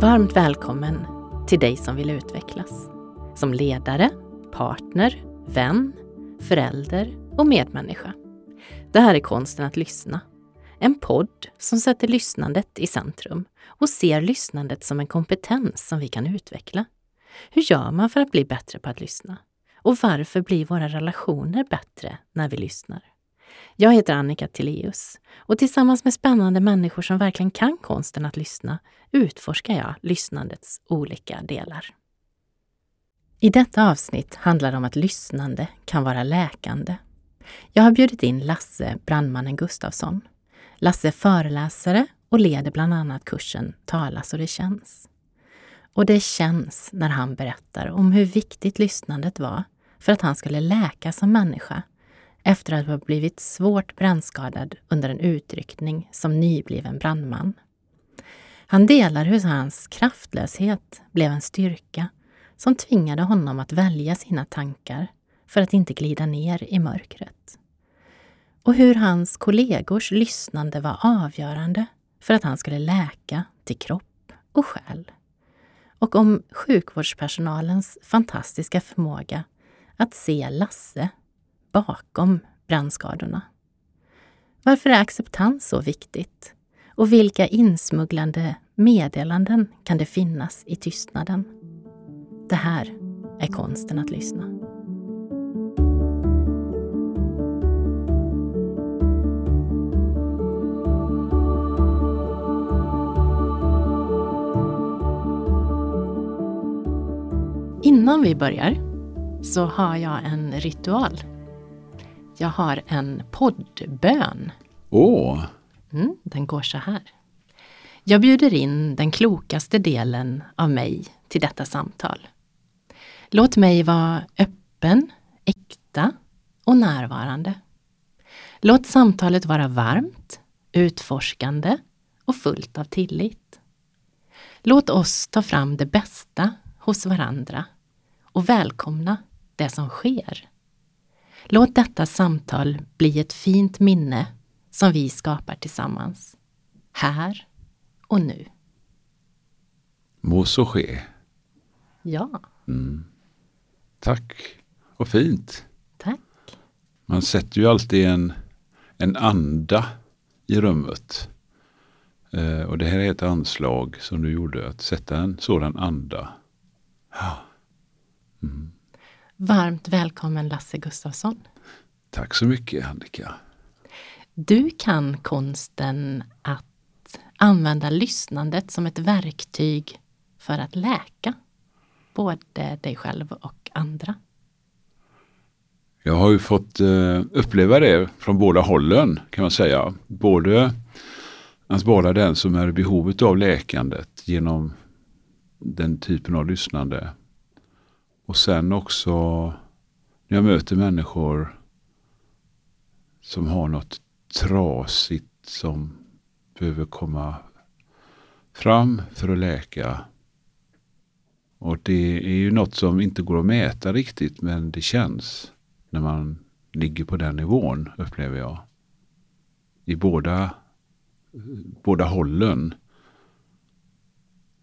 Varmt välkommen till dig som vill utvecklas. Som ledare, partner, vän, förälder och medmänniska. Det här är Konsten att lyssna. En podd som sätter lyssnandet i centrum och ser lyssnandet som en kompetens som vi kan utveckla. Hur gör man för att bli bättre på att lyssna? Och varför blir våra relationer bättre när vi lyssnar? Jag heter Annika Tilléus och tillsammans med spännande människor som verkligen kan konsten att lyssna utforskar jag lyssnandets olika delar. I detta avsnitt handlar det om att lyssnande kan vara läkande. Jag har bjudit in Lasse Brandmannen Gustafsson. Lasse är föreläsare och leder bland annat kursen Tala så det känns. Och det känns när han berättar om hur viktigt lyssnandet var för att han skulle läka som människa efter att ha blivit svårt brännskadad under en utryckning som nybliven brandman. Han delar hur hans kraftlöshet blev en styrka som tvingade honom att välja sina tankar för att inte glida ner i mörkret. Och hur hans kollegors lyssnande var avgörande för att han skulle läka till kropp och själ. Och om sjukvårdspersonalens fantastiska förmåga att se Lasse bakom brandskadorna. Varför är acceptans så viktigt? Och vilka insmugglande meddelanden kan det finnas i tystnaden? Det här är konsten att lyssna. Innan vi börjar så har jag en ritual jag har en poddbön. Åh! Mm, den går så här. Jag bjuder in den klokaste delen av mig till detta samtal. Låt mig vara öppen, äkta och närvarande. Låt samtalet vara varmt, utforskande och fullt av tillit. Låt oss ta fram det bästa hos varandra och välkomna det som sker. Låt detta samtal bli ett fint minne som vi skapar tillsammans. Här och nu. Må så ske. Ja. Mm. Tack. Och fint. Tack. Man sätter ju alltid en, en anda i rummet. Eh, och det här är ett anslag som du gjorde, att sätta en sådan anda. Ja. Mm. Varmt välkommen Lasse Gustafsson. Tack så mycket Annika. Du kan konsten att använda lyssnandet som ett verktyg för att läka både dig själv och andra. Jag har ju fått uh, uppleva det från båda hållen kan man säga. Både att vara den som är i behovet av läkandet genom den typen av lyssnande och sen också när jag möter människor som har något trasigt som behöver komma fram för att läka. Och det är ju något som inte går att mäta riktigt men det känns när man ligger på den nivån upplever jag. I båda, båda hållen.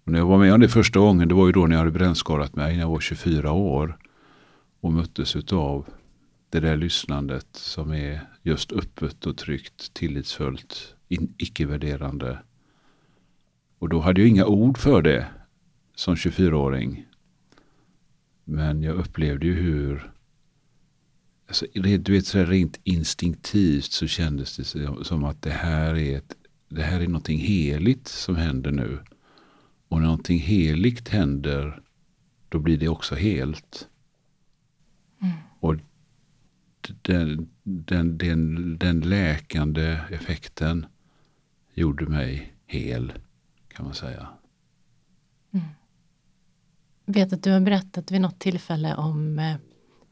Och när jag var med om det första gången, det var ju då när jag hade brännskadat mig när jag var 24 år. Och möttes av det där lyssnandet som är just öppet och tryggt, tillitsfullt, icke-värderande. Och då hade jag inga ord för det som 24-åring. Men jag upplevde ju hur, alltså, du vet så rent instinktivt så kändes det som att det här är, ett, det här är någonting heligt som händer nu. Och när någonting heligt händer, då blir det också helt. Mm. Och den, den, den, den läkande effekten gjorde mig hel, kan man säga. Mm. vet att du har berättat vid något tillfälle om, eh,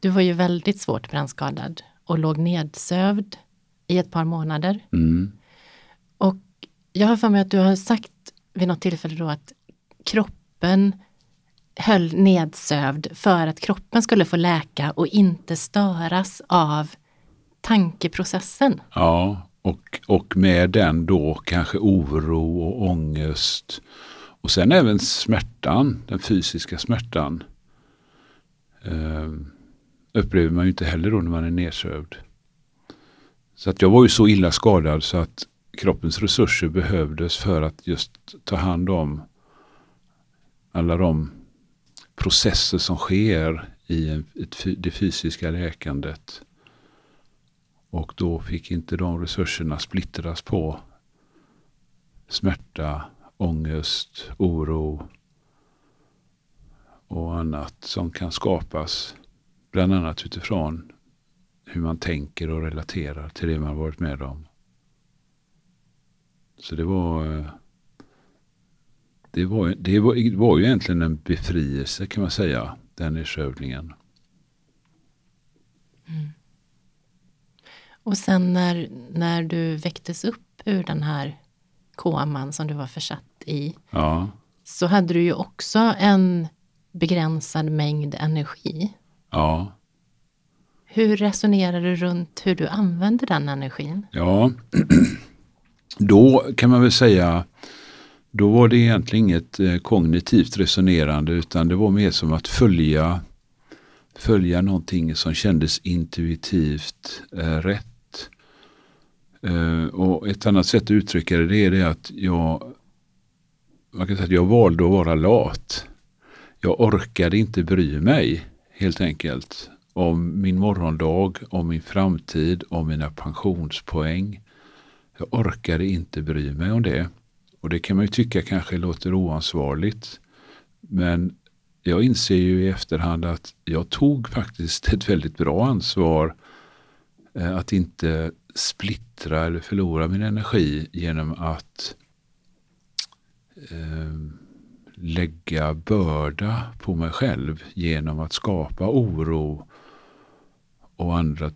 du var ju väldigt svårt brännskadad och låg nedsövd i ett par månader. Mm. Och jag har för mig att du har sagt vid något tillfälle då att kroppen höll nedsövd för att kroppen skulle få läka och inte störas av tankeprocessen. Ja, och, och med den då kanske oro och ångest Och sen även smärtan, den fysiska smärtan. Eh, upplever man ju inte heller då när man är nedsövd. Så att jag var ju så illa skadad så att kroppens resurser behövdes för att just ta hand om alla de processer som sker i ett, det fysiska läkandet. Och då fick inte de resurserna splittras på smärta, ångest, oro och annat som kan skapas. Bland annat utifrån hur man tänker och relaterar till det man varit med om. Så det var eh, det var, det var, det var ju egentligen en befrielse kan man säga, den erövningen. Mm. Och sen när, när du väcktes upp ur den här koman som du var försatt i. Ja. Så hade du ju också en begränsad mängd energi. Ja. Hur resonerar du runt hur du använder den energin? Ja, då kan man väl säga då var det egentligen inget eh, kognitivt resonerande utan det var mer som att följa, följa någonting som kändes intuitivt eh, rätt. Eh, och ett annat sätt att uttrycka det, det är det att jag, man kan säga att jag valde att vara lat. Jag orkade inte bry mig helt enkelt om min morgondag, om min framtid, om mina pensionspoäng. Jag orkade inte bry mig om det. Och det kan man ju tycka kanske låter oansvarigt. Men jag inser ju i efterhand att jag tog faktiskt ett väldigt bra ansvar eh, att inte splittra eller förlora min energi genom att eh, lägga börda på mig själv genom att skapa oro och andra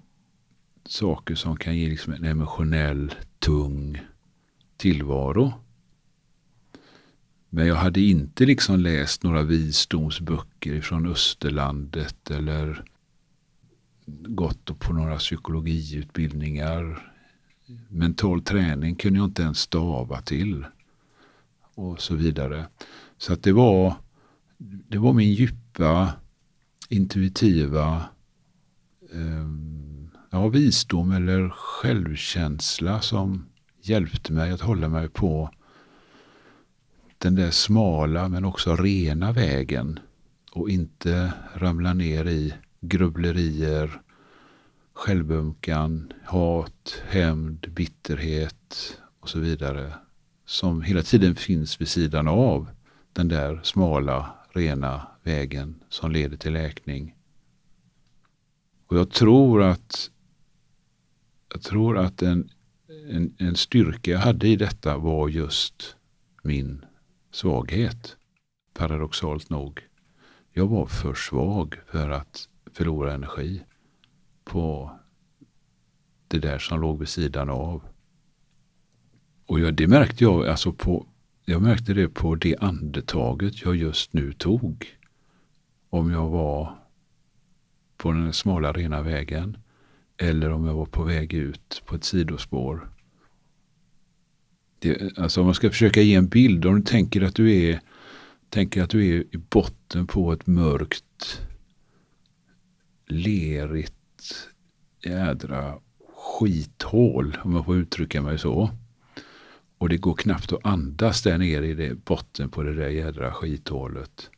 saker som kan ge liksom en emotionell tung tillvaro. Men jag hade inte liksom läst några visdomsböcker från Österlandet eller gått på några psykologiutbildningar. Mental träning kunde jag inte ens stava till. Och så vidare. Så att det var, det var min djupa, intuitiva eh, ja, visdom eller självkänsla som hjälpte mig att hålla mig på den där smala men också rena vägen och inte ramla ner i grubblerier, självömkan, hat, hämnd, bitterhet och så vidare. Som hela tiden finns vid sidan av den där smala, rena vägen som leder till läkning. Och jag tror att jag tror att en, en, en styrka jag hade i detta var just min svaghet. Paradoxalt nog. Jag var för svag för att förlora energi på det där som låg vid sidan av. Och jag, det märkte jag, alltså på, jag märkte det på det andetaget jag just nu tog. Om jag var på den smala rena vägen eller om jag var på väg ut på ett sidospår. Det, alltså om man ska försöka ge en bild, om du tänker att du är, tänker att du är i botten på ett mörkt, lerigt, jädra skithål, om jag får uttrycka mig så. Och det går knappt att andas där nere i det, botten på det där jädra skithålet.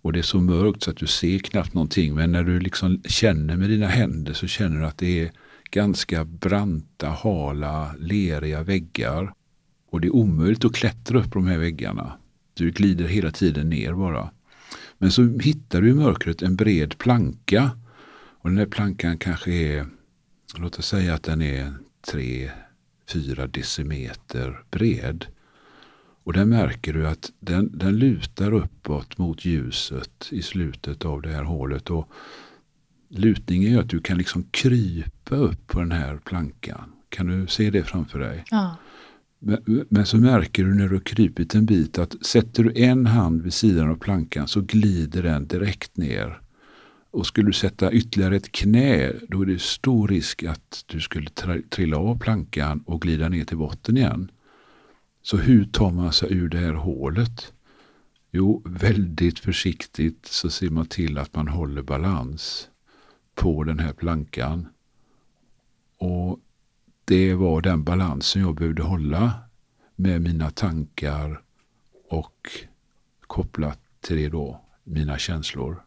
Och det är så mörkt så att du ser knappt någonting. Men när du liksom känner med dina händer så känner du att det är ganska branta, hala, leriga väggar. Och det är omöjligt att klättra upp de här väggarna. Du glider hela tiden ner bara. Men så hittar du i mörkret en bred planka. Och den här plankan kanske är, låt oss säga att den är 3-4 decimeter bred. Och där märker du att den, den lutar uppåt mot ljuset i slutet av det här hålet. Och lutningen gör att du kan liksom krypa upp på den här plankan. Kan du se det framför dig? Ja. Men, men, så märker du när du har krypit en bit att sätter du en hand vid sidan av plankan så glider den direkt ner. Och skulle du sätta ytterligare ett knä då är det stor risk att du skulle trilla av plankan och glida ner till botten igen. Så hur tar man sig ur det här hålet? Jo, väldigt försiktigt så ser man till att man håller balans på den här plankan. Och det var den balansen jag behövde hålla med mina tankar och kopplat till det då mina känslor.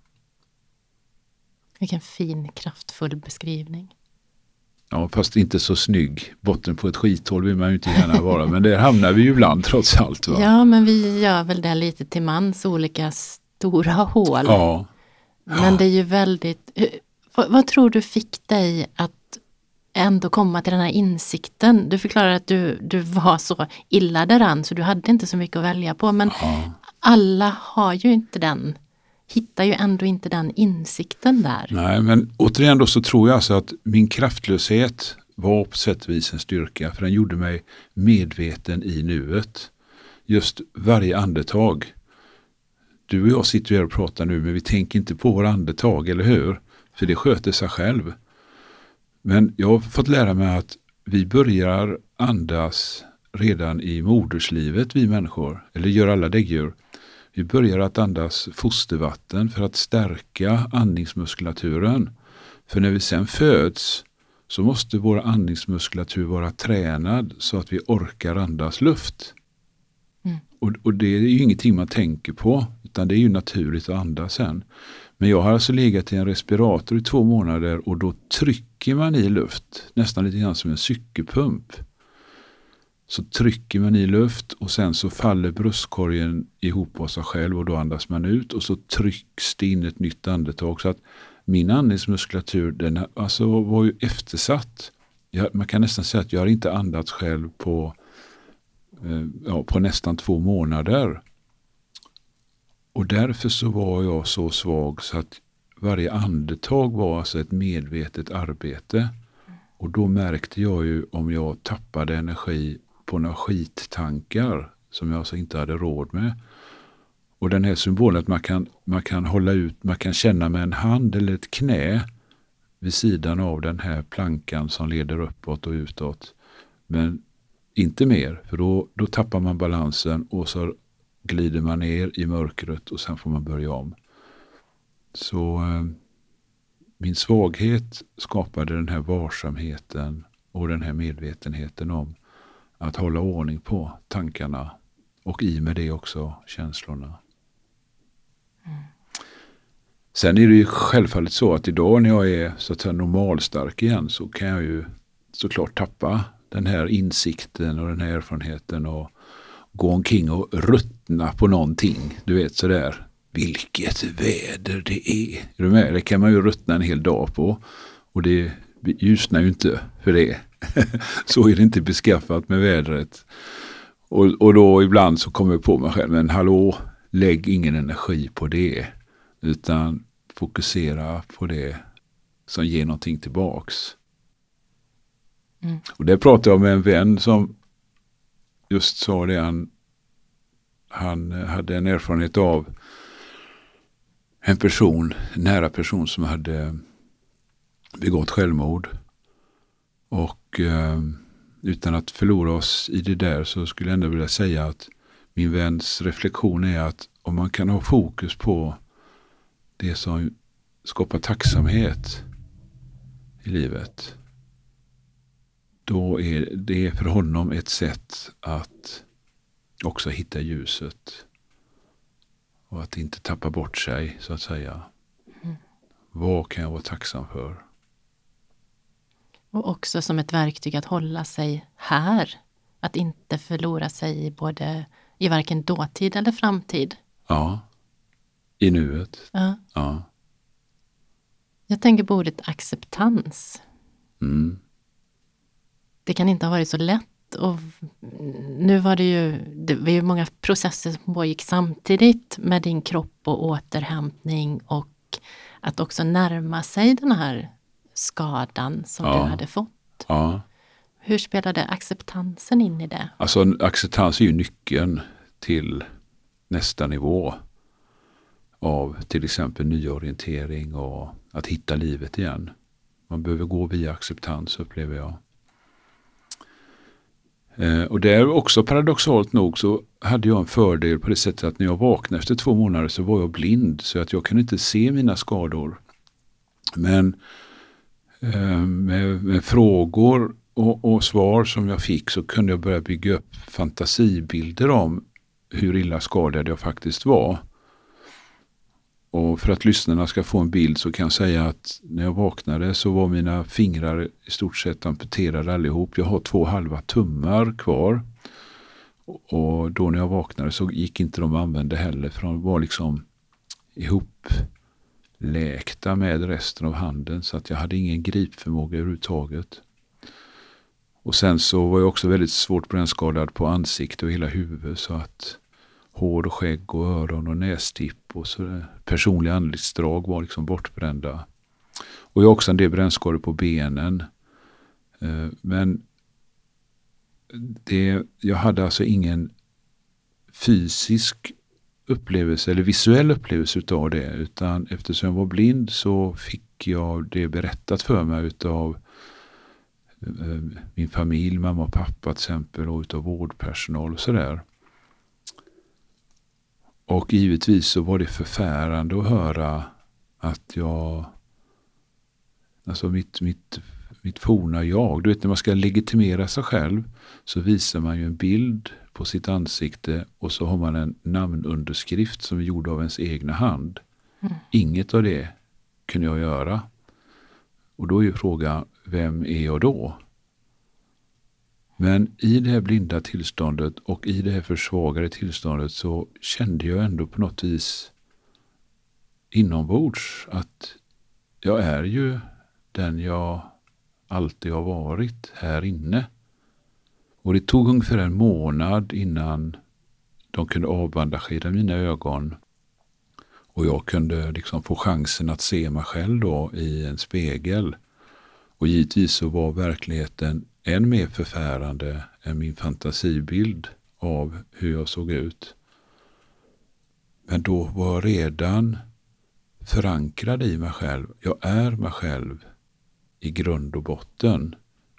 Vilken fin, kraftfull beskrivning. Ja, fast inte så snygg. Botten på ett skithål vill man ju inte gärna vara, men där hamnar vi ju ibland trots allt. Va? Ja, men vi gör väl det lite till mans, olika stora hål. Ja. Men det är ju väldigt... Vad, vad, tror du fick dig att ändå komma till den här insikten? Du förklarar att du, du var så illa däran så du hade inte så mycket att välja på. Men ja. alla har ju inte den hittar ju ändå inte den insikten där. Nej, men återigen då så tror jag alltså att min kraftlöshet var på sätt och vis en styrka. För den gjorde mig medveten i nuet. Just varje andetag. Du och jag sitter här och pratar nu men vi tänker inte på våra andetag, eller hur? För det sköter sig själv. Men jag har fått lära mig att vi börjar andas redan i moderslivet, vi människor. Eller gör alla däggdjur. Vi börjar att andas fostervatten för att stärka andningsmuskulaturen. För när vi sen föds så måste vår andningsmuskulatur vara tränad så att vi orkar andas luft. Mm. Och, och, det är ju ingenting man tänker på, utan det är ju naturligt att andas sen. Men jag har alltså legat i en respirator i två månader och då trycker man i luft, nästan lite grann som en cykelpump så trycker man i luft och sen så faller bröstkorgen ihop av sig själv och då andas man ut och så trycks det in ett nytt andetag. Så att min andningsmuskulatur den alltså var ju eftersatt. Jag, man kan nästan säga att jag har inte andats själv på, eh, ja, på nästan två månader. Och därför så var jag så svag så att varje andetag var alltså ett medvetet arbete. Och då märkte jag ju om jag tappade energi på några skittankar som jag alltså inte hade råd med. Och den här symbolen att man kan, man kan hålla ut, man kan känna med en hand eller ett knä vid sidan av den här plankan som leder uppåt och utåt. Men inte mer, för då, då tappar man balansen och så glider man ner i mörkret och sen får man börja om. Så eh, min svaghet skapade den här varsamheten och den här medvetenheten om att hålla ordning på tankarna och i med det också känslorna. Mm. Sen är det ju självfallet så att idag när jag är så att säga normalstark igen så kan jag ju såklart tappa den här insikten och den här erfarenheten och gå omkring och ruttna på någonting. Du vet sådär, vilket väder det är. Är du med? Det kan man ju ruttna en hel dag på. Och det ljusnar ju inte för det. så är det inte beskaffat med vädret. Och, och då ibland så kommer jag på mig själv, men hallå, lägg ingen energi på det. Utan fokusera på det som ger någonting tillbaks. Mm. Och det pratade jag med en vän som just sa det. Han, han hade en erfarenhet av en person, en nära person som hade begått självmord. Och eh, utan att förlora oss i det där så skulle jag ändå vilja säga att min väns reflektion är att om man kan ha fokus på det som skapar tacksamhet i livet. Då är det för honom ett sätt att också hitta ljuset. Och att inte tappa bort sig så att säga. Mm. Vad kan jag vara tacksam för? Och också som ett verktyg att hålla sig här. Att inte förlora sig i både i varken dåtid eller framtid. Ja, i nuet. Ja. ja. Jag tänker på ordet acceptans. Mm. Det kan inte ha varit så lätt. Och nu var det ju, det var ju många processer som pågick samtidigt med din kropp och återhämtning och att också närma sig den här skadan som ja. du hade fått. Ja. Hur spelade acceptansen in i det? Alltså acceptans är ju nyckeln till nästa nivå av till exempel nyorientering och att hitta livet igen. Man behöver gå via acceptans upplever jag. Eh, och där också paradoxalt nog så hade jag en fördel på det sättet att när jag vaknade efter två månader så var jag blind så att jag kunde inte se mina skador. Men eh, med, med, frågor och, och, svar som jag fick så kunde jag börja bygga upp fantasibilder om hur illa skadad jag faktiskt var. Och för att lyssnarna ska få en bild så kan jag säga att när jag vaknade så var mina fingrar i stort sett amputerade allihop. Jag har två halva tummar kvar. Och då när jag vaknade så gick inte de att använda heller för de var liksom ihopläkta med resten av handen så att jag hade ingen gripförmåga överhuvudtaget. Och sen så var jag också väldigt svårt brännskadad på ansikte och hela huvudet så att hår och skägg och öron och nästipp och så personliga anletsdrag var liksom bortbrända. Och jag har också en del brännskador på benen. Eh, men det, jag hade alltså ingen fysisk upplevelse eller visuell upplevelse utav det. Utan eftersom jag var blind så fick jag det berättat för mig utav eh, min familj, mamma och pappa till exempel och utav vårdpersonal och sådär. Och givetvis så var det förfärande att höra att jag, alltså mitt, mitt, mitt forna jag, du vet när man ska legitimera sig själv så visar man ju en bild på sitt ansikte och så har man en namnunderskrift som är gjord av ens egna hand. Mm. Inget av det kunde jag göra. Och då är ju frågan, vem är jag då? Men i det här blinda tillståndet och i det här försvagade tillståndet så kände jag ändå på något vis inombords att jag är ju den jag alltid har varit här inne. Och det tog ungefär en månad innan de kunde avbandagera mina ögon och jag kunde liksom få chansen att se mig själv då i en spegel. Och givetvis så var verkligheten än mer förfärande än min fantasibild av hur jag såg ut. Men då var jag redan förankrad i mig själv. Jag är mig själv i grund och botten.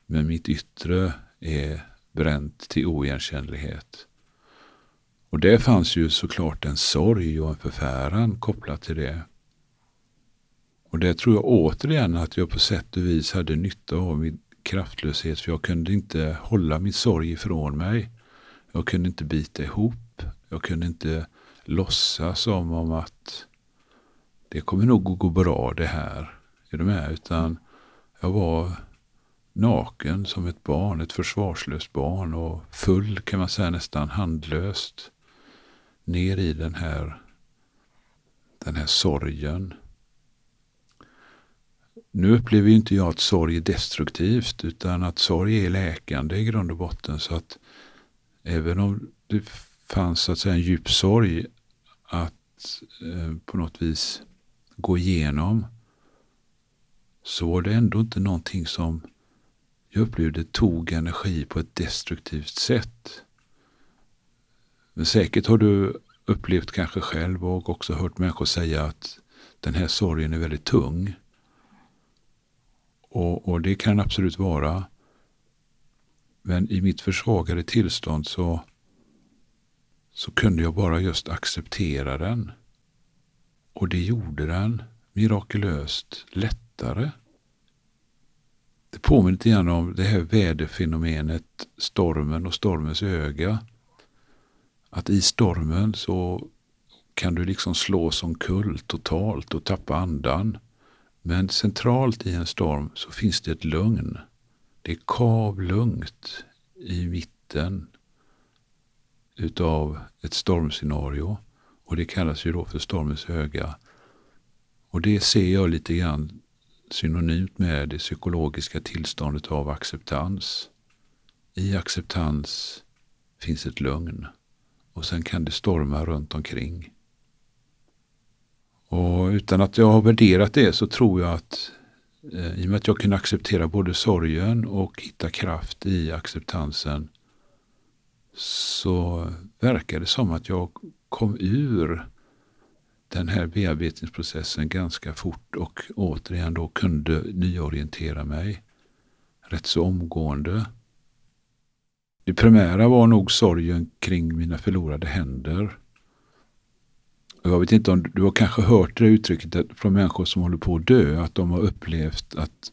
Men mitt yttre är bränt till oigenkännlighet. Och det fanns ju såklart en sorg och en förfäran kopplat till det. Och det tror jag återigen att jag på sätt och vis hade nytta av min kraftlöshet för jag kunde inte hålla min sorg ifrån mig. Jag kunde inte bita ihop. Jag kunde inte låtsas som om att det kommer nog att gå bra det här. Är du med? Utan jag var naken som ett barn, ett försvarslöst barn och full kan man säga nästan handlöst ner i den här, den här sorgen. Nu upplever ju inte jag att sorg är destruktivt utan att sorg är läkande i grund och botten. Så att även om det fanns så att säga, en djup sorg att eh, på något vis gå igenom så var det ändå inte någonting som jag upplevde tog energi på ett destruktivt sätt. Men säkert har du upplevt kanske själv och också hört människor säga att den här sorgen är väldigt tung. Och, och, det kan absolut vara. Men i mitt försvagade tillstånd så, så kunde jag bara just acceptera den. Och det gjorde den mirakulöst lättare. Det påminner lite grann om det här väderfenomenet stormen och stormens öga. Att i stormen så kan du liksom slå som kull totalt och tappa andan. Men centralt i en storm så finns det ett lugn. Det är kavlugnt i mitten utav ett stormscenario. Och det kallas ju då för stormens öga. Och det ser jag lite grann synonymt med det psykologiska tillståndet av acceptans. I acceptans finns ett lugn. Och sen kan det storma runt omkring. Och utan att jag har värderat det så tror jag att eh, i och med att jag kunde acceptera både sorgen och hitta kraft i acceptansen så verkar det som att jag kom ur den här bearbetningsprocessen ganska fort och återigen då kunde nyorientera mig rätt så omgående. Det primära var nog sorgen kring mina förlorade händer. Jag vet inte om du har kanske hört det uttrycket från människor som håller på att dö, att de har upplevt att,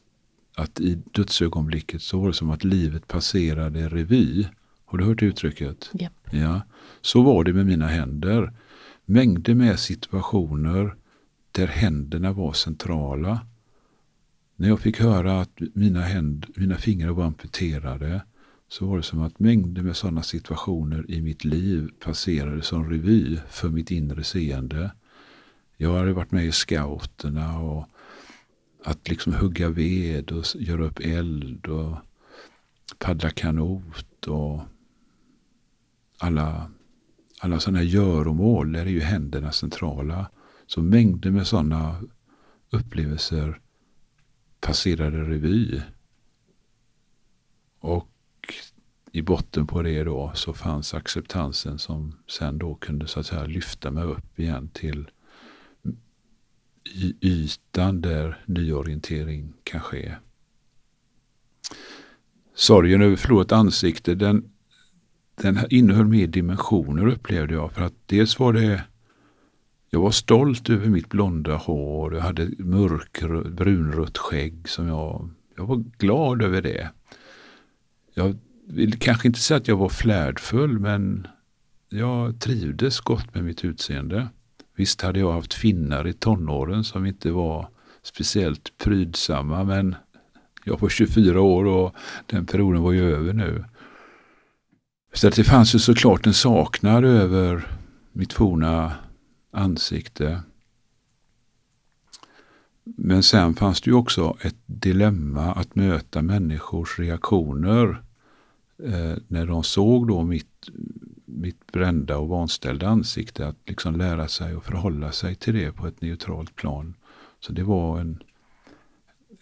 att i dödsögonblicket så var det som att livet passerade revy. Har du hört uttrycket? Yep. Ja, så var det med mina händer. Mängder med situationer där händerna var centrala. När jag fick höra att mina, händ, mina fingrar var amputerade så var det som att mängder med sådana situationer i mitt liv passerade som revy för mitt inre seende. Jag hade varit med i scouterna och att liksom hugga ved och göra upp eld och paddla kanot och alla, alla sådana här göromål, där är ju händerna centrala. Så mängder med sådana upplevelser passerade revy. Och i botten på det då så fanns acceptansen som sen då kunde så att säga lyfta mig upp igen till ytan där nyorientering kan ske. Sorgen över förlorat ansikte den, den innehöll mer dimensioner upplevde jag. För att dels var det jag var stolt över mitt blonda hår. Jag hade mörk brunrött skägg som jag, jag var glad över det. Jag vill kanske inte säga att jag var flärdfull men jag trivdes gott med mitt utseende. Visst hade jag haft finnar i tonåren som inte var speciellt prydsamma men jag var 24 år och den perioden var ju över nu. Så att det fanns ju såklart en saknad över mitt forna ansikte. Men sen fanns det ju också ett dilemma att möta människors reaktioner eh, när de såg då mitt, mitt brända och vanställda ansikte. Att liksom lära sig och förhålla sig till det på ett neutralt plan. Så det var en,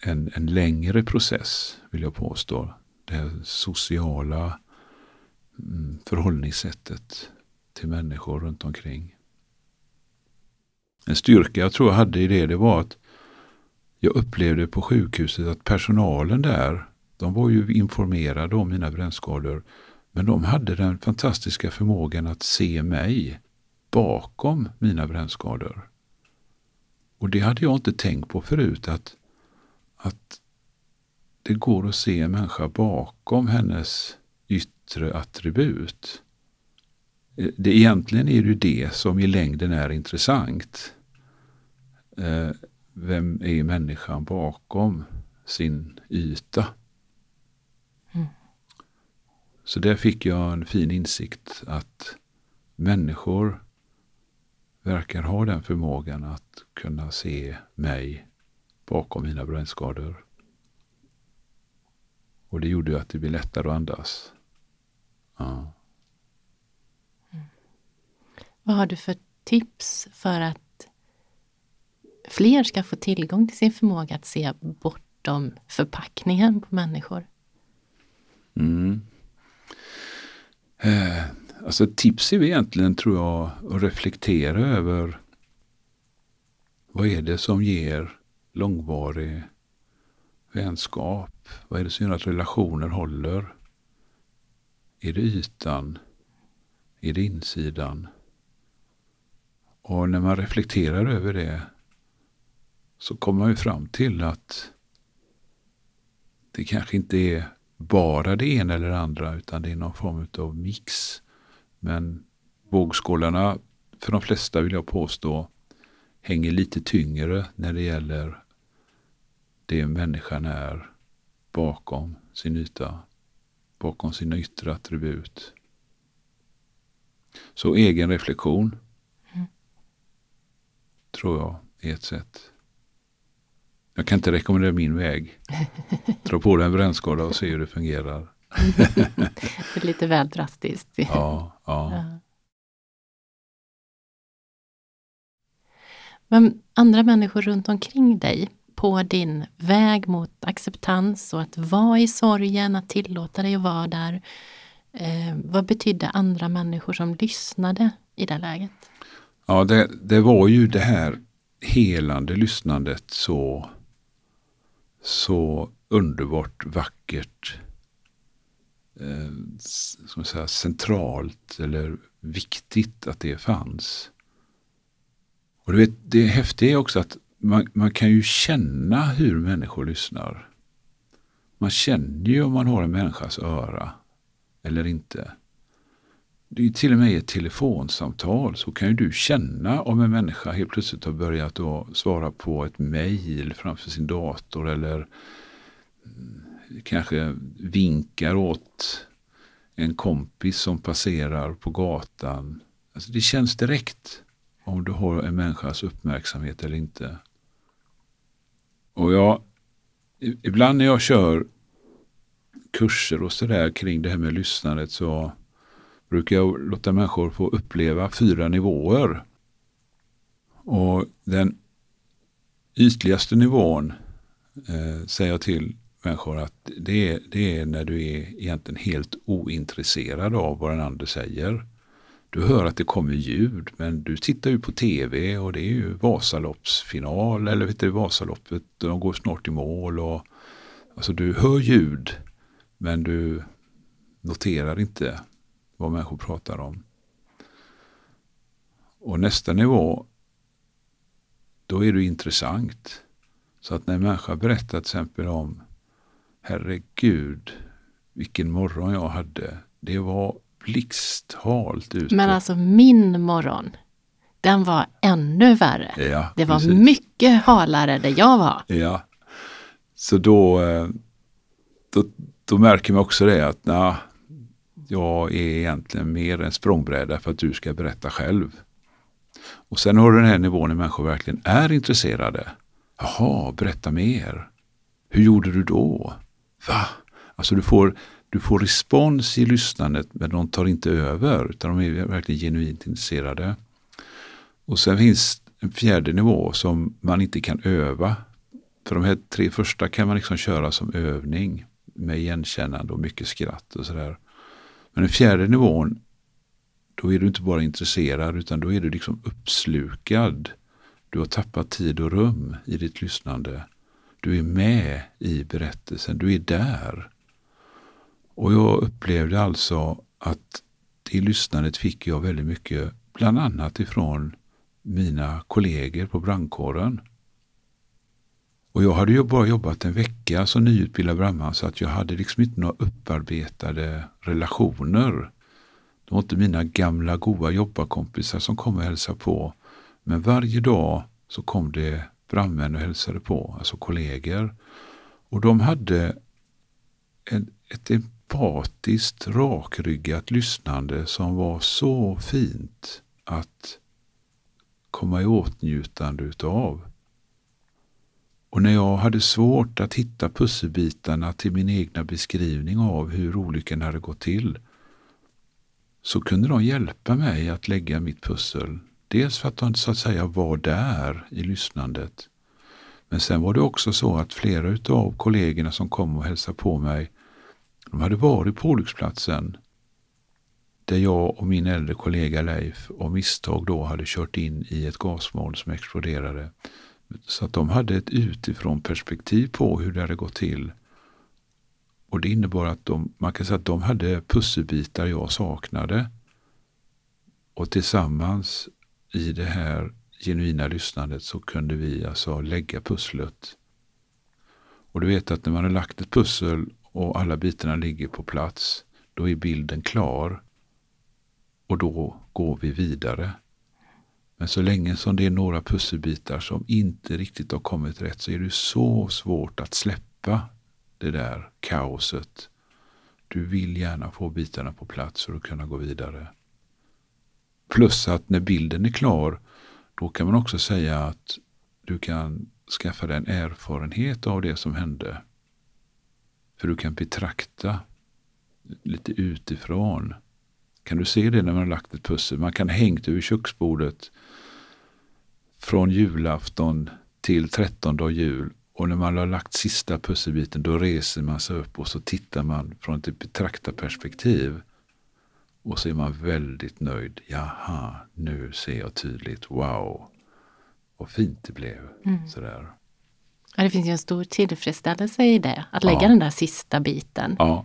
en, en längre process, vill jag påstå. Det här sociala mm, förhållningssättet till människor runt omkring. En styrka jag tror jag hade i det, det var att jag upplevde på sjukhuset att personalen där, de var ju informerade om mina brännskador. Men de hade den fantastiska förmågan att se mig bakom mina brännskador. Och det hade jag inte tänkt på förut, att, att det går att se en människa bakom hennes yttre attribut. Det, egentligen är det ju det som i längden är intressant. Eh, vem är människan bakom sin yta? Så där fick jag en fin insikt att människor verkar ha den förmågan att kunna se mig bakom mina brännskador. Och det gjorde att det blev lättare att andas. Ja. Mm. Vad har du för tips för att fler ska få tillgång till sin förmåga att se bortom förpackningen på människor? Mm. Eh, alltså tips är egentligen, tror jag, att reflektera över vad är det som ger långvarig vänskap? Vad är det som gör att relationer håller? Är det ytan? Är det insidan? Och när man reflekterar över det så kommer man ju fram till att det kanske inte är bara det ena eller det andra utan det är någon form av mix. Men vågskålarna för de flesta vill jag påstå hänger lite tyngre när det gäller det människan är bakom sin yta, bakom sina yttre attribut. Så egen reflektion mm. tror jag är ett sätt. Jag kan inte rekommendera min väg. Dra på dig en brännskada och se hur det fungerar. det är lite väl drastiskt. ja, ja. Men andra människor runt omkring dig på din väg mot acceptans och att vara i sorgen, att tillåta dig att vara där. Eh, vad betydde andra människor som lyssnade i det läget? Ja, det, det var ju det här helande lyssnandet så så underbart vackert eh, ska säga, centralt eller viktigt att det fanns. Och du vet, det häftiga är också att man, man kan ju känna hur människor lyssnar. Man känner ju om man har en människas öra eller inte. Det är till och med i ett telefonsamtal så kan ju du känna om en människa helt plötsligt har börjat då svara på ett mejl framför sin dator eller mm, kanske vinkar åt en kompis som passerar på gatan. Alltså det känns direkt om du har en människas uppmärksamhet eller inte. Och jag, ibland när jag kör kurser och sådär kring det här med lyssnandet så brukar jag låta människor få uppleva fyra nivåer. Och den ytligaste nivån eh, säger jag till människor att det är, det är när du är egentligen helt ointresserad av vad den andra säger. Du hör att det kommer ljud men du tittar ju på tv och det är ju Vasaloppsfinal eller vet du, Vasaloppet, de går snart i mål. Och, alltså du hör ljud men du noterar inte vad människor pratar om. Och nästa nivå, då är det intressant. Så att när en människa berättar till exempel om herregud vilken morgon jag hade. Det var blixthalt ute. Men alltså min morgon, den var ännu värre. Ja, det var precis. mycket halare där jag var. Ja, så då, eh, då, då märker man också det att na, jag är egentligen mer en språngbräda för att du ska berätta själv. Och sen har du den här nivån när människor verkligen är intresserade. Jaha, berätta mer. Hur gjorde du då? Va? Alltså du får, du får respons i lyssnandet men de tar inte över utan de är verkligen genuint intresserade. Och sen finns en fjärde nivå som man inte kan öva. För de här tre första kan man liksom köra som övning med igenkännande och mycket skratt och sådär. Men den fjärde nivån, då är du inte bara intresserad utan då är du liksom uppslukad. Du har tappat tid och rum i ditt lyssnande. Du är med i berättelsen, du är där. Och jag upplevde alltså att det lyssnandet fick jag väldigt mycket, bland annat ifrån mina kollegor på brandkåren. Och jag hade ju bara jobbat en vecka som nyutbildad brandman så att jag hade liksom inte några upparbetade relationer. Det var inte mina gamla goa jobbarkompisar som kom och hälsade på. Men varje dag så kom det brandmän och hälsade på, alltså kollegor. Och de hade en, ett empatiskt, rakryggat lyssnande som var så fint att komma i åtnjutande utav. Och när jag hade svårt att hitta pusselbitarna till min egna beskrivning av hur olyckan hade gått till så kunde de hjälpa mig att lägga mitt pussel. Dels för att de så att säga var där i lyssnandet. Men sen var det också så att flera av kollegorna som kom och hälsade på mig, de hade varit på olycksplatsen där jag och min äldre kollega Leif av misstag då hade kört in i ett gasmoln som exploderade. Så att de hade ett utifrån perspektiv på hur det hade gått till. Och det innebar att de, man kan säga att de hade pusselbitar jag saknade. Och tillsammans i det här genuina lyssnandet så kunde vi alltså lägga pusslet. Och du vet att när man har lagt ett pussel och alla bitarna ligger på plats, då är bilden klar. Och då går vi vidare. Men så länge som det är några pusselbitar som inte riktigt har kommit rätt så är det så svårt att släppa det där kaoset. Du vill gärna få bitarna på plats för att kunna gå vidare. Plus att när bilden är klar, då kan man också säga att du kan skaffa dig en erfarenhet av det som hände. För du kan betrakta lite utifrån. Kan du se det när man har lagt ett pussel? Man kan hängt över köksbordet från julafton till trettondag jul och när man har lagt sista pusselbiten då reser man sig upp och så tittar man från ett betraktarperspektiv. Och så är man väldigt nöjd. Jaha, nu ser jag tydligt. Wow, vad fint det blev. Mm. Sådär. Ja, det finns ju en stor tillfredsställelse i det, att lägga ja. den där sista biten. Ja,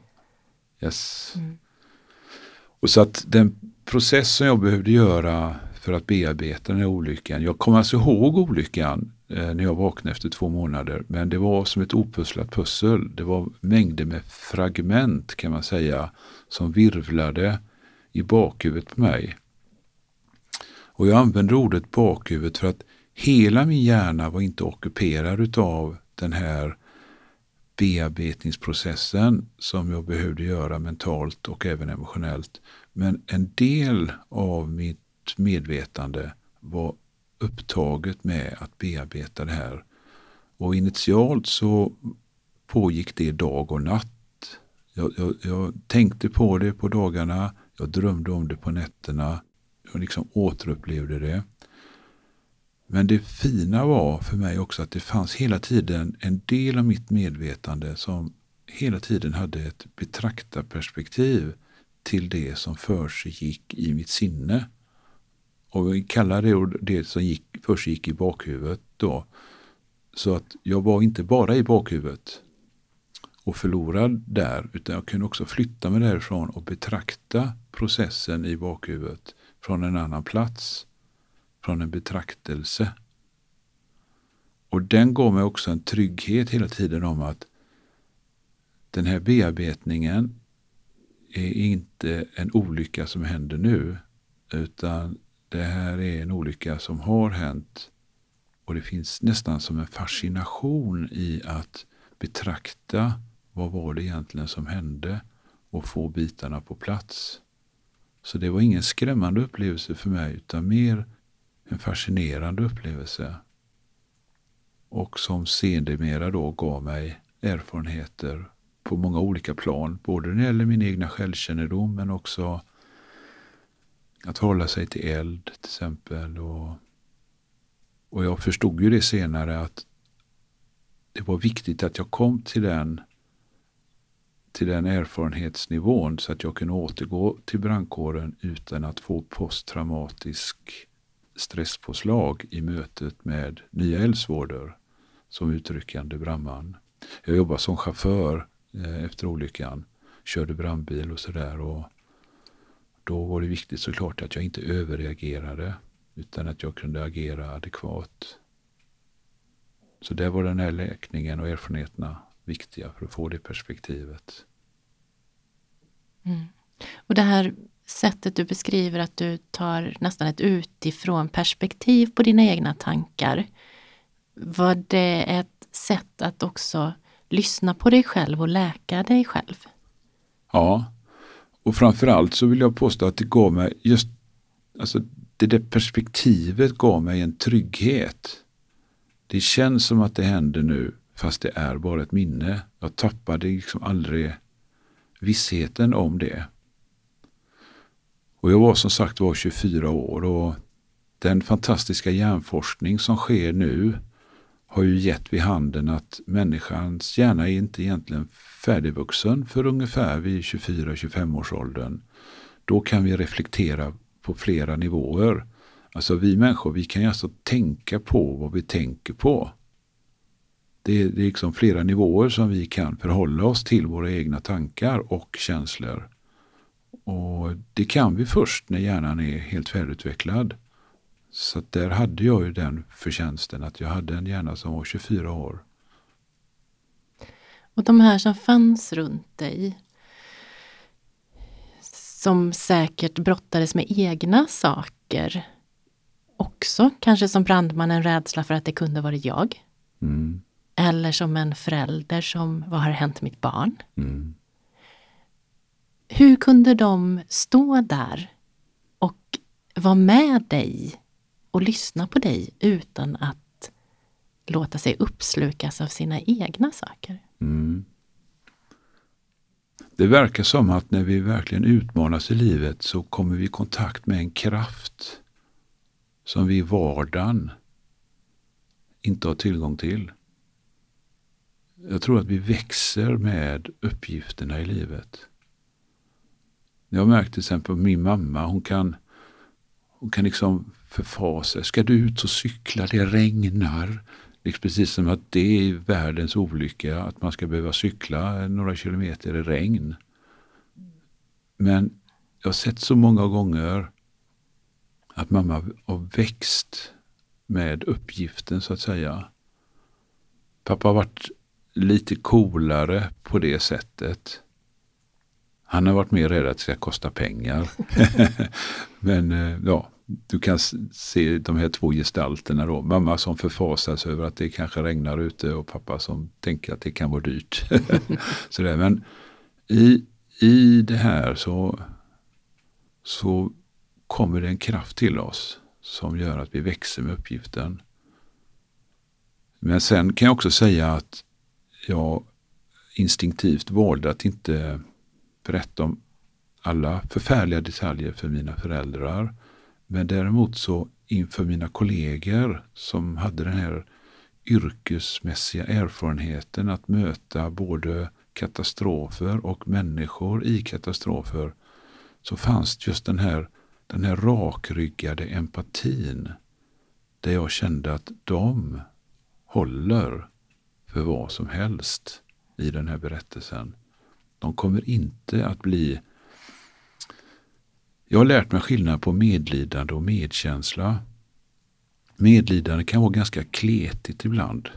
Yes. Mm. Och så att den process som jag behövde göra för att bearbeta den här olyckan. Jag kommer alltså ihåg olyckan eh, när jag vaknade efter två månader. Men det var som ett opusslat pussel. Det var mängder med fragment kan man säga som virvlade i bakhuvudet på mig. Och jag använder ordet bakhuvudet för att hela min hjärna var inte ockuperad utav den här bearbetningsprocessen som jag behövde göra mentalt och även emotionellt. Men en del av mitt medvetande var upptaget med att bearbeta det här. Och initialt så pågick det dag och natt. Jag, jag, jag, tänkte på det på dagarna, jag drömde om det på nätterna. Jag liksom återupplevde det. Men det fina var för mig också att det fanns hela tiden en del av mitt medvetande som hela tiden hade ett betraktarperspektiv till det som försiggick i mitt sinne. Och vi kallar det det som gick, först gick i bakhuvudet då. Så att jag var inte bara i bakhuvudet och förlorad där, utan jag kunde också flytta mig därifrån och betrakta processen i bakhuvudet från en annan plats, från en betraktelse. Och den gav mig också en trygghet hela tiden om att den här bearbetningen är inte en olycka som händer nu, utan det här är en olycka som har hänt och det finns nästan som en fascination i att betrakta vad var det egentligen som hände och få bitarna på plats. Så det var ingen skrämmande upplevelse för mig utan mer en fascinerande upplevelse. Och som sedermera då gav mig erfarenheter på många olika plan. Både när det gäller min egna självkännedom men också att hålla sig till eld till exempel. Och, och jag förstod ju det senare att det var viktigt att jag kom till den, till den erfarenhetsnivån så att jag kunde återgå till brandkåren utan att få posttraumatisk stresspåslag i mötet med nya eldsvådor som utryckande brandman. Jag jobbade som chaufför eh, efter olyckan, körde brandbil och sådär då var det viktigt såklart att jag inte överreagerade utan att jag kunde agera adekvat. Så där var den här läkningen och erfarenheterna viktiga för att få det perspektivet. Mm. Och det här sättet du beskriver att du tar nästan ett utifrån perspektiv på dina egna tankar. Var det ett sätt att också lyssna på dig själv och läka dig själv? Ja, och framförallt så vill jag påstå att det gav mig just alltså det där perspektivet gav mig en trygghet. Det känns som att det händer nu fast det är bara ett minne. Jag tappade liksom aldrig vissheten om det. Och jag var som sagt var 24 år och den fantastiska hjärnforskning som sker nu har ju gett vid handen att människans hjärna är inte egentligen färdigvuxen för ungefär vid 24-25 års åldern. Då kan vi reflektera på flera nivåer. Alltså vi människor, vi kan ju alltså tänka på vad vi tänker på. Det är, det är liksom flera nivåer som vi kan förhålla oss till våra egna tankar och känslor. Och Det kan vi först när hjärnan är helt färdigutvecklad. Så där hade jag ju den förtjänsten att jag hade en hjärna som var 24 år. Och de här som fanns runt dig, som säkert brottades med egna saker också, kanske som brandman en rädsla för att det kunde varit jag. Mm. Eller som en förälder som, vad har hänt mitt barn? Mm. Hur kunde de stå där och vara med dig och lyssna på dig utan att låta sig uppslukas av sina egna saker. Mm. Det verkar som att när vi verkligen utmanas i livet så kommer vi i kontakt med en kraft som vi i vardagen inte har tillgång till. Jag tror att vi växer med uppgifterna i livet. Jag har märkt till exempel min mamma, hon kan, hon kan liksom förfasa Ska du ut och cykla? Det regnar. Liksom precis som att det är världens olycka att man ska behöva cykla några kilometer i regn. Men jag har sett så många gånger att mamma har växt med uppgiften så att säga. Pappa har varit lite coolare på det sättet. Han har varit mer rädd att det ska kosta pengar. Men eh, ja, du kan se de här två gestalterna då. Mamma som förfasas över att det kanske regnar ute och pappa som tänker att det kan vara dyrt. så där. Men i, i det här så, så kommer det en kraft till oss som gör att vi växer med uppgiften. Men sen kan jag också säga att jag instinktivt valde att inte berätta om alla förfärliga detaljer för mina föräldrar. Men däremot så inför mina kollegor som hade den här yrkesmässiga erfarenheten att möta både katastrofer och människor i katastrofer så fanns just den här, den här rakryggade empatin där jag kände att de håller för vad som helst i den här berättelsen. De kommer inte att bli... Jag har lärt mig skillnad på medlidande och medkänsla. Medlidande kan vara ganska kletigt ibland.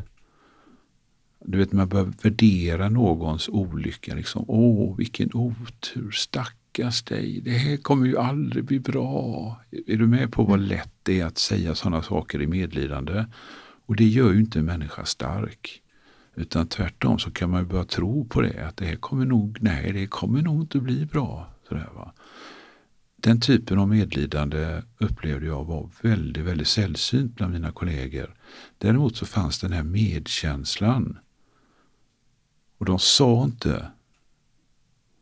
Du vet, man börjar värdera någons olycka. Liksom, Åh, vilken otur, stackars dig, det här kommer ju aldrig bli bra. Är du med på vad lätt det är att säga sådana saker i medlidande? Och det gör ju inte en människa stark. Utan tvärtom så kan man börja tro på det. Att det här kommer nog, nej det kommer nog inte bli bra. Sådär, va? Den typen av medlidande upplevde jag var väldigt, väldigt sällsynt bland mina kollegor. Däremot så fanns den här medkänslan. Och de sa inte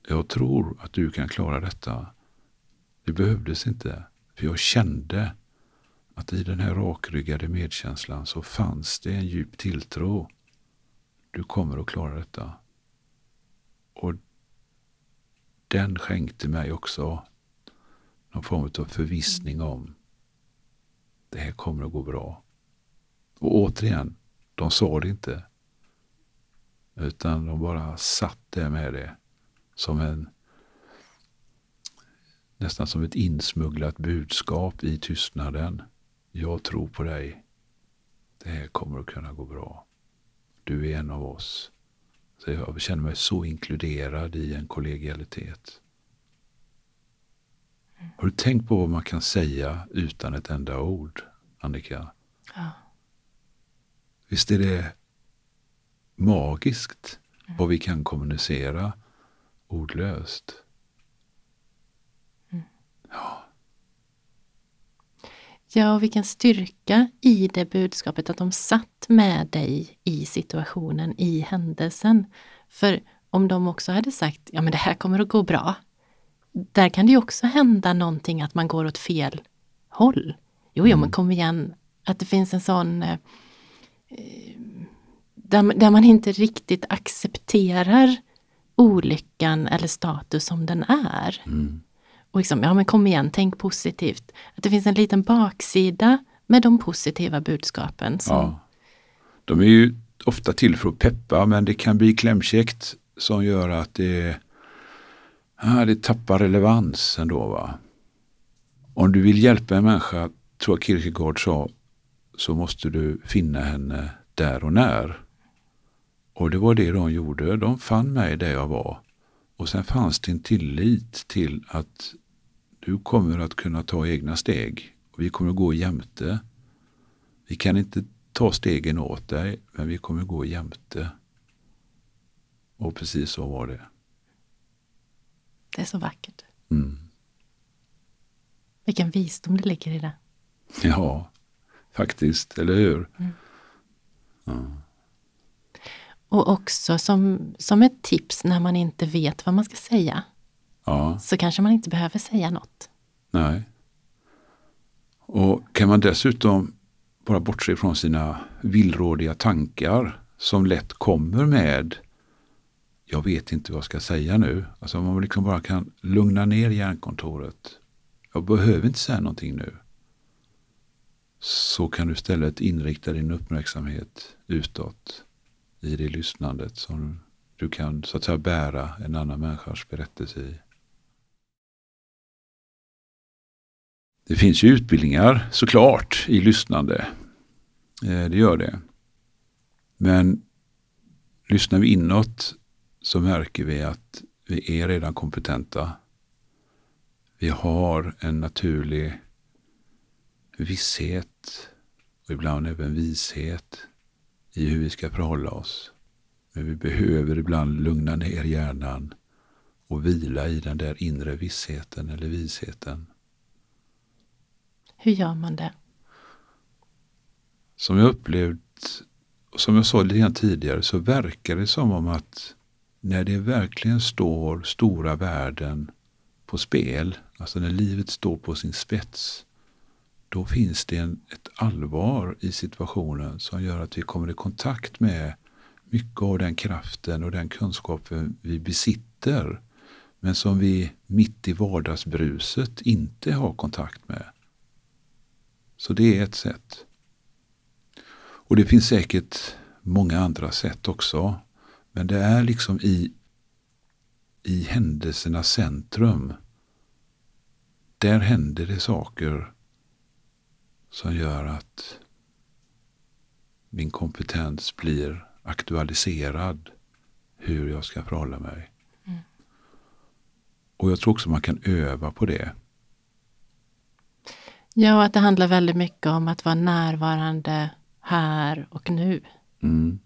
jag tror att du kan klara detta. Det behövdes inte. För jag kände att i den här rakryggade medkänslan så fanns det en djup tilltro du kommer att klara detta. Och den skänkte mig också någon form av förvissning om det här kommer att gå bra. Och återigen, de sa det inte. Utan de bara satt där med det som en nästan som ett insmugglat budskap i tystnaden. Jag tror på dig. Det här kommer att kunna gå bra. Du är en av oss. Så jag känner mig så inkluderad i en kollegialitet. Har du tänkt på vad man kan säga utan ett enda ord, Annika? Ja. Visst är det magiskt mm. vad vi kan kommunicera ordlöst? Mm. Ja. Ja, och vilken styrka i det budskapet att de satt med dig i situationen, i händelsen. För om de också hade sagt, ja men det här kommer att gå bra. Där kan det ju också hända någonting att man går åt fel håll. Jo, jo, men mm. kom igen, att det finns en sån eh, där, där man inte riktigt accepterar olyckan eller status som den är. Mm. Och liksom, ja men kom igen, tänk positivt. Att det finns en liten baksida med de positiva budskapen. Som... Ja. De är ju ofta till för att peppa men det kan bli klämkäckt som gör att det, ja, det tappar relevans ändå. Va? Om du vill hjälpa en människa, tror jag Kierkegaard sa, så måste du finna henne där och när. Och det var det de gjorde. De fann mig där jag var. Och sen fanns det en tillit till att du kommer att kunna ta egna steg. Och vi kommer att gå jämte. Vi kan inte ta stegen åt dig, men vi kommer att gå jämte. Och precis så var det. Det är så vackert. Mm. Vilken visdom det ligger i det. Ja, faktiskt, eller hur? Mm. Ja. Och också som, som ett tips när man inte vet vad man ska säga. Ja. Så kanske man inte behöver säga något. Nej. Och kan man dessutom bara bortse från sina villrådiga tankar som lätt kommer med jag vet inte vad jag ska säga nu. Alltså om man liksom bara kan lugna ner hjärnkontoret. Jag behöver inte säga någonting nu. Så kan du istället inrikta din uppmärksamhet utåt i det lyssnandet som du kan så att säga bära en annan människas berättelse i. Det finns ju utbildningar såklart i lyssnande. Eh, det gör det. Men lyssnar vi inåt så märker vi att vi är redan kompetenta. Vi har en naturlig visshet och ibland även vishet i hur vi ska förhålla oss. Men vi behöver ibland lugna ner hjärnan och vila i den där inre vissheten eller visheten. Hur gör man det? Som jag upplevt, och som jag sa lite grann tidigare, så verkar det som om att när det verkligen står stora värden på spel, alltså när livet står på sin spets, då finns det en, ett allvar i situationen som gör att vi kommer i kontakt med mycket av den kraften och den kunskapen vi besitter men som vi mitt i vardagsbruset inte har kontakt med. Så det är ett sätt. Och det finns säkert många andra sätt också. Men det är liksom i, i händelsernas centrum. Där händer det saker som gör att min kompetens blir aktualiserad hur jag ska förhålla mig. Mm. Och jag tror också man kan öva på det. Ja, att det handlar väldigt mycket om att vara närvarande här och nu. Mm.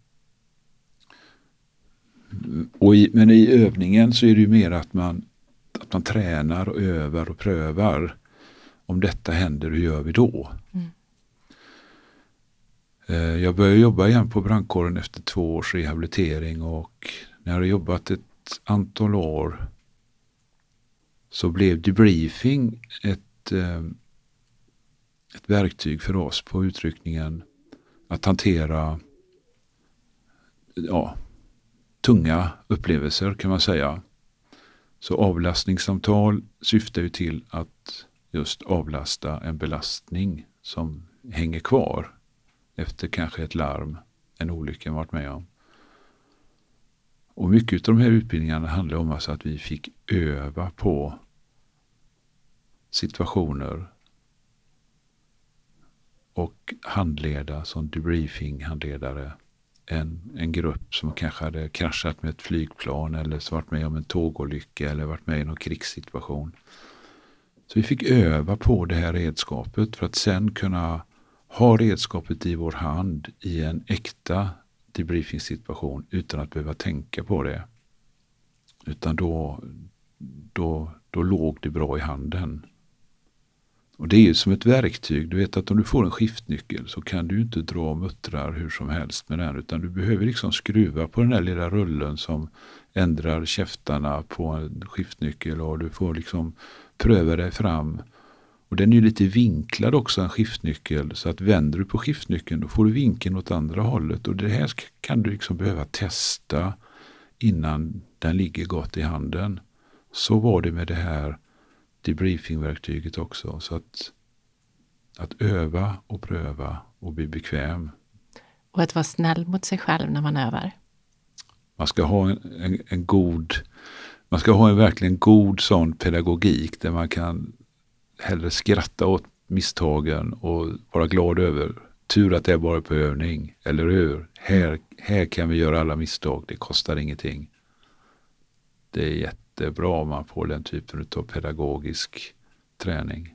Och i, men i övningen så är det ju mer att man, att man tränar och övar och prövar. Om detta händer, hur gör vi då? Mm. Eh, jag började jobba igen på brandkåren efter två års rehabilitering och när jag hade jobbat ett antal år så blev debriefing ett, eh, ett verktyg för oss på utryckningen att hantera ja, tunga upplevelser kan man säga. Så avlastningssamtal syftar ju till att just avlasta en belastning som hänger kvar efter kanske ett larm, en olycka man varit med om. Och mycket av de här utbildningarna handlar om alltså att vi fick öva på situationer och handleda som debriefing-handledare en, en grupp som kanske hade kraschat med ett flygplan eller varit med om en tågolycka eller varit med i någon krigssituation. Så vi fick öva på det här redskapet för att sen kunna ha redskapet i vår hand i en äkta debriefing-situation utan att behöva tänka på det. Utan då, då, då låg det bra i handen. Och det är ju som ett verktyg. Du vet att om du får en skiftnyckel så kan du inte dra muttrar hur som helst med den. Utan du behöver liksom skruva på den där lilla rullen som ändrar käftarna på en skiftnyckel och du får liksom pröva dig fram. Och den är ju lite vinklad också, en skiftnyckel. Så att vänder du på skiftnyckeln då får du vinkeln åt andra hållet. Och det här kan du liksom behöva testa innan den ligger gott i handen. Så var det med det här debriefingverktyget också. Så att, att öva och pröva och bli bekväm. Och att vara snäll mot sig själv när man övar. Man ska ha en, en, en god, man ska ha en verkligen god sån pedagogik där man kan hellre skratta åt misstagen och vara glad över tur att det är bara på övning, eller hur? Här, här kan vi göra alla misstag, det kostar ingenting. Det är jätte jättebra om man får den typen av pedagogisk träning.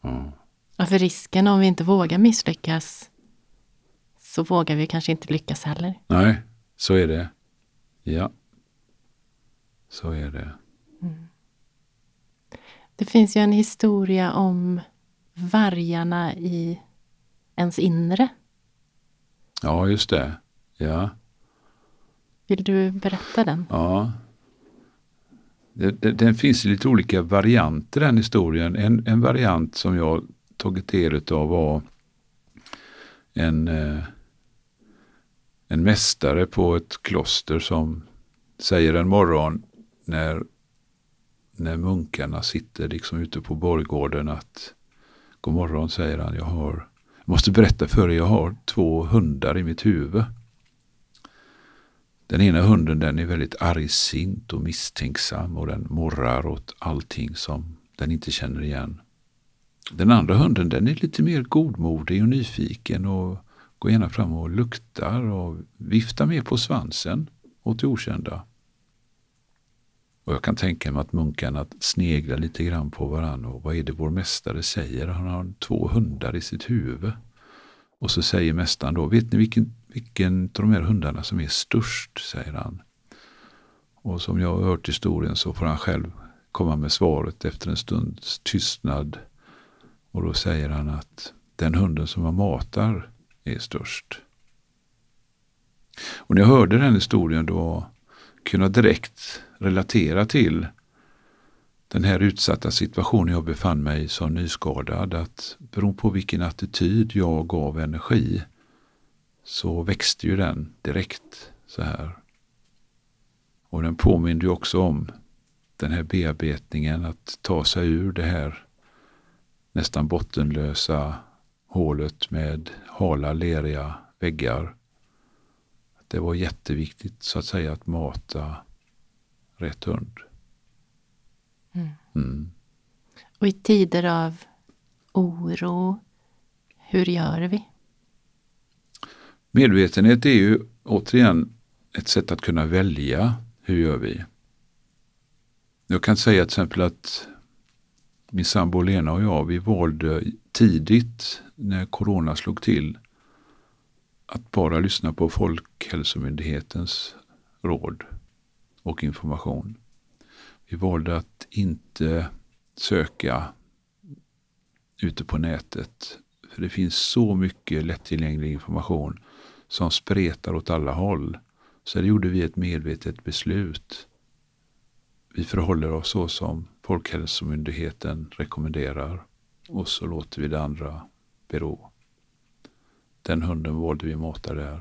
Ja. ja, för risken om vi inte vågar misslyckas så vågar vi kanske inte lyckas heller. Nej, så är det. Ja, så är det. Mm. Det finns ju en historia om vargarna i ens inre. Ja, just det. Ja. Vill du berätta den? Ja, det, det, det, finns lite olika varianter i den historien. En, en variant som jag tagit del av var en, eh, en mästare på ett kloster som säger en morgon när, när munkarna sitter liksom ute på borggården att God morgon säger han, jag har jag måste berätta för er, jag har två hundar i mitt huvud. Den ena hunden den är väldigt argsint och misstänksam och den morrar åt allting som den inte känner igen. Den andra hunden den är lite mer godmodig och nyfiken och går gärna fram och luktar och viftar mer på svansen åt det okända. Och jag kan tänka mig att munkarna sneglar lite grann på varandra och vad är det vår mästare säger? Han har två hundar i sitt huvud. Och så säger mästaren då, vet ni vilken, vilken av de här hundarna som är störst? säger han. Och som jag har hört historien så får han själv komma med svaret efter en stunds tystnad. Och då säger han att den hunden som man matar är störst. Och när jag hörde den historien då kunde jag direkt relatera till den här utsatta situationen jag befann mig i som nyskadad. Att beroende på vilken attityd jag gav energi så växte ju den direkt så här. Och den påminner ju också om den här bearbetningen att ta sig ur det här nästan bottenlösa hålet med hala leriga väggar. Det var jätteviktigt så att säga att mata rätt hund. Mm. Mm. Och i tider av oro, hur gör vi? Medvetenhet är ju återigen ett sätt att kunna välja. Hur gör vi? Jag kan säga till exempel att min sambo Lena och jag, vi valde tidigt när corona slog till att bara lyssna på Folkhälsomyndighetens råd och information. Vi valde att inte söka ute på nätet. För det finns så mycket lättillgänglig information som spretar åt alla håll. Så det gjorde vi ett medvetet beslut. Vi förhåller oss så som Folkhälsomyndigheten rekommenderar och så låter vi det andra bero. Den hunden valde vi mata där.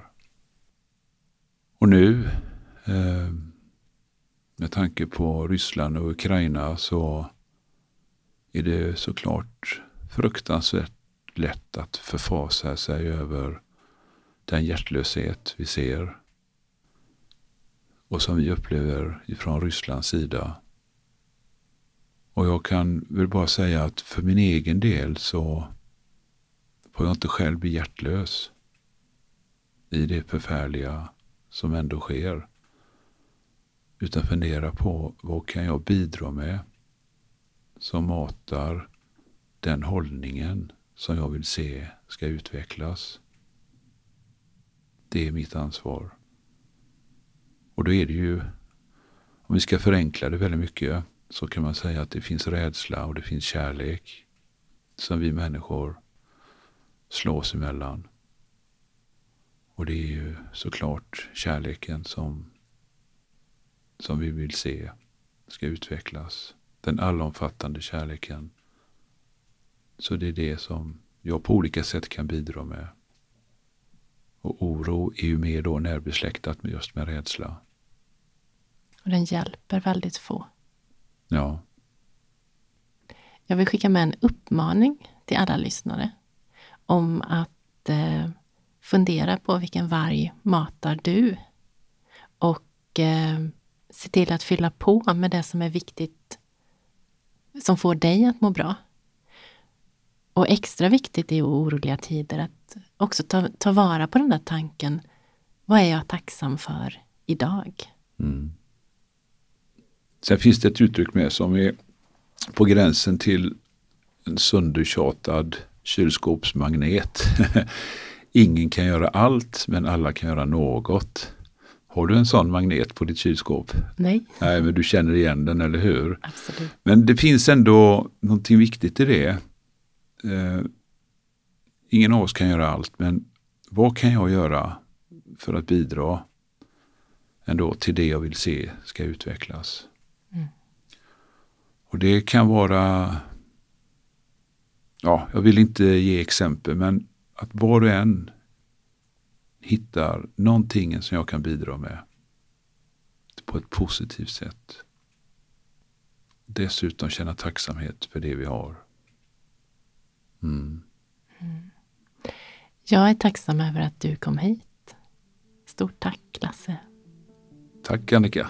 Och nu eh, med tanke på Ryssland och Ukraina så är det såklart fruktansvärt lätt att förfasa sig över den hjärtlöshet vi ser och som vi upplever från Rysslands sida. Och jag kan väl bara säga att för min egen del så får jag inte själv bli hjärtlös i det förfärliga som ändå sker. Utan fundera på vad kan jag bidra med som matar den hållningen som jag vill se ska utvecklas. Det är mitt ansvar. Och då är det ju, om vi ska förenkla det väldigt mycket, så kan man säga att det finns rädsla och det finns kärlek som vi människor slås emellan. Och det är ju såklart kärleken som som vi vill se ska utvecklas. Den allomfattande kärleken. Så det är det som jag på olika sätt kan bidra med. Och oro är ju mer då närbesläktat med just med rädsla. Och den hjälper väldigt få. Ja. Jag vill skicka med en uppmaning till alla lyssnare om att eh, fundera på vilken varg matar du? Och eh, se till att fylla på med det som är viktigt, som får dig att må bra. Och extra viktigt i oroliga tider att också ta, ta vara på den där tanken. Vad är jag tacksam för idag? Mm. Sen finns det ett uttryck med som är på gränsen till en söndertjatad kylskåpsmagnet. Ingen kan göra allt men alla kan göra något. Har du en sån magnet på ditt kylskåp? Nej. Nej, men du känner igen den, eller hur? Absolut. Men det finns ändå någonting viktigt i det. Ingen av oss kan göra allt, men vad kan jag göra för att bidra ändå till det jag vill se ska utvecklas? Mm. Och det kan vara, ja, jag vill inte ge exempel, men att var och en hittar någonting som jag kan bidra med på ett positivt sätt. Dessutom känna tacksamhet för det vi har. Mm. Jag är tacksam över att du kom hit. Stort tack Lasse. Tack Annika.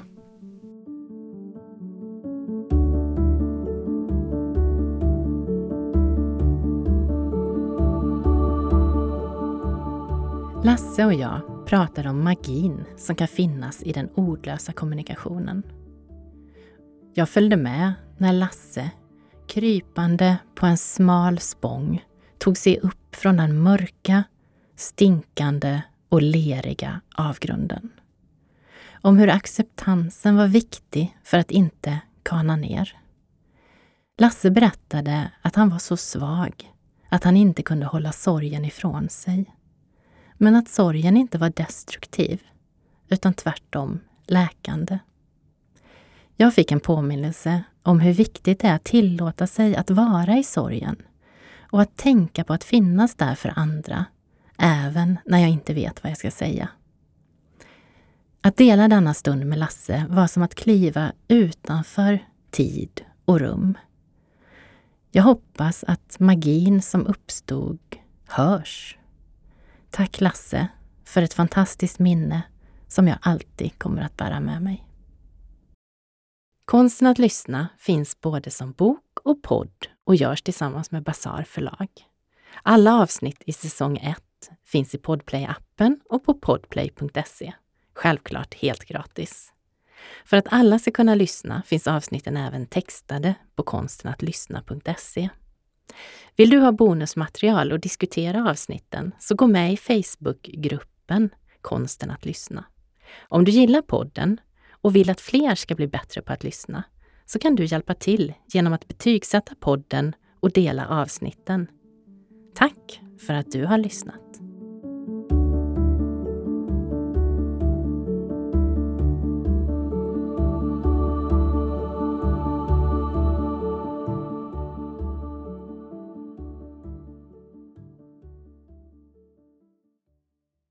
Lasse och jag pratar om magin som kan finnas i den ordlösa kommunikationen. Jag följde med när Lasse, krypande på en smal spång, tog sig upp från den mörka, stinkande och leriga avgrunden. Om hur acceptansen var viktig för att inte kana ner. Lasse berättade att han var så svag att han inte kunde hålla sorgen ifrån sig. Men att sorgen inte var destruktiv, utan tvärtom läkande. Jag fick en påminnelse om hur viktigt det är att tillåta sig att vara i sorgen och att tänka på att finnas där för andra, även när jag inte vet vad jag ska säga. Att dela denna stund med Lasse var som att kliva utanför tid och rum. Jag hoppas att magin som uppstod hörs. Tack Lasse för ett fantastiskt minne som jag alltid kommer att bära med mig. Konsten att lyssna finns både som bok och podd och görs tillsammans med Bazar förlag. Alla avsnitt i säsong 1 finns i Podplay-appen och på podplay.se. Självklart helt gratis. För att alla ska kunna lyssna finns avsnitten även textade på konstenattlyssna.se. Vill du ha bonusmaterial och diskutera avsnitten så gå med i Facebookgruppen Konsten att lyssna. Om du gillar podden och vill att fler ska bli bättre på att lyssna så kan du hjälpa till genom att betygsätta podden och dela avsnitten. Tack för att du har lyssnat!